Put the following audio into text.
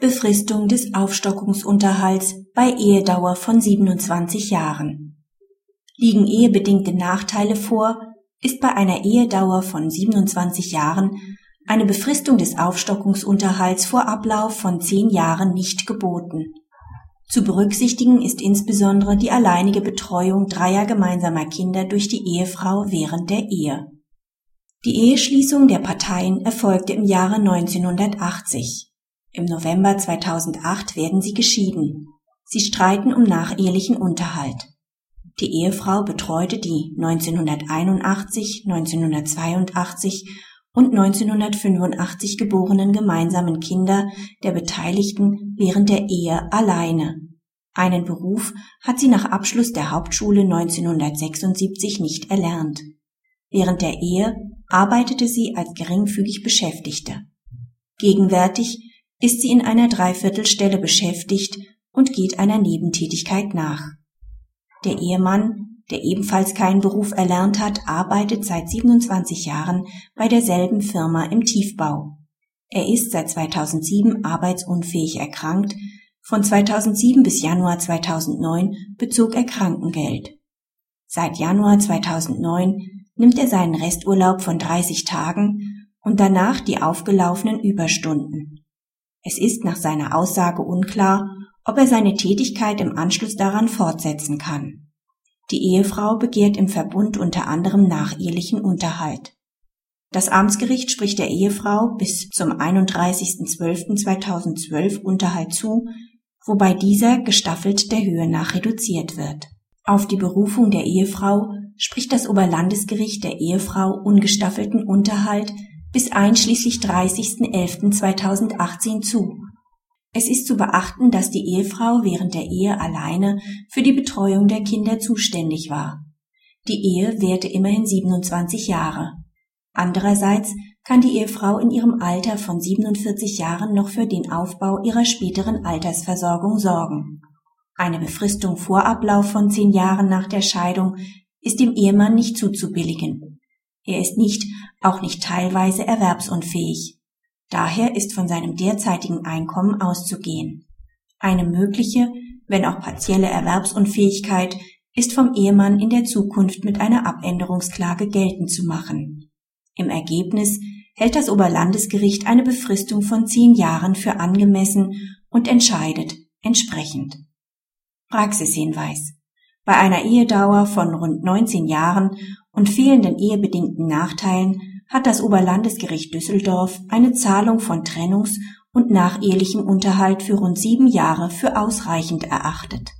Befristung des Aufstockungsunterhalts bei Ehedauer von 27 Jahren. Liegen ehebedingte Nachteile vor, ist bei einer Ehedauer von 27 Jahren eine Befristung des Aufstockungsunterhalts vor Ablauf von 10 Jahren nicht geboten. Zu berücksichtigen ist insbesondere die alleinige Betreuung dreier gemeinsamer Kinder durch die Ehefrau während der Ehe. Die Eheschließung der Parteien erfolgte im Jahre 1980. Im November 2008 werden sie geschieden. Sie streiten um nachehelichen Unterhalt. Die Ehefrau betreute die 1981, 1982 und 1985 geborenen gemeinsamen Kinder der Beteiligten während der Ehe alleine. Einen Beruf hat sie nach Abschluss der Hauptschule 1976 nicht erlernt. Während der Ehe arbeitete sie als geringfügig Beschäftigte. Gegenwärtig ist sie in einer Dreiviertelstelle beschäftigt und geht einer Nebentätigkeit nach. Der Ehemann, der ebenfalls keinen Beruf erlernt hat, arbeitet seit 27 Jahren bei derselben Firma im Tiefbau. Er ist seit 2007 arbeitsunfähig erkrankt, von 2007 bis Januar 2009 bezog er Krankengeld. Seit Januar 2009 nimmt er seinen Resturlaub von 30 Tagen und danach die aufgelaufenen Überstunden. Es ist nach seiner Aussage unklar, ob er seine Tätigkeit im Anschluss daran fortsetzen kann. Die Ehefrau begehrt im Verbund unter anderem nach ehelichen Unterhalt. Das Amtsgericht spricht der Ehefrau bis zum 31.12.2012 Unterhalt zu, wobei dieser gestaffelt der Höhe nach reduziert wird. Auf die Berufung der Ehefrau spricht das Oberlandesgericht der Ehefrau ungestaffelten Unterhalt bis einschließlich 30.11.2018 zu. Es ist zu beachten, dass die Ehefrau während der Ehe alleine für die Betreuung der Kinder zuständig war. Die Ehe währte immerhin 27 Jahre. Andererseits kann die Ehefrau in ihrem Alter von 47 Jahren noch für den Aufbau ihrer späteren Altersversorgung sorgen. Eine Befristung vor Ablauf von zehn Jahren nach der Scheidung ist dem Ehemann nicht zuzubilligen. Er ist nicht, auch nicht teilweise erwerbsunfähig. Daher ist von seinem derzeitigen Einkommen auszugehen. Eine mögliche, wenn auch partielle Erwerbsunfähigkeit ist vom Ehemann in der Zukunft mit einer Abänderungsklage geltend zu machen. Im Ergebnis hält das Oberlandesgericht eine Befristung von zehn Jahren für angemessen und entscheidet entsprechend. Praxishinweis. Bei einer Ehedauer von rund 19 Jahren und fehlenden ehebedingten Nachteilen hat das Oberlandesgericht Düsseldorf eine Zahlung von Trennungs- und nachehelichem Unterhalt für rund sieben Jahre für ausreichend erachtet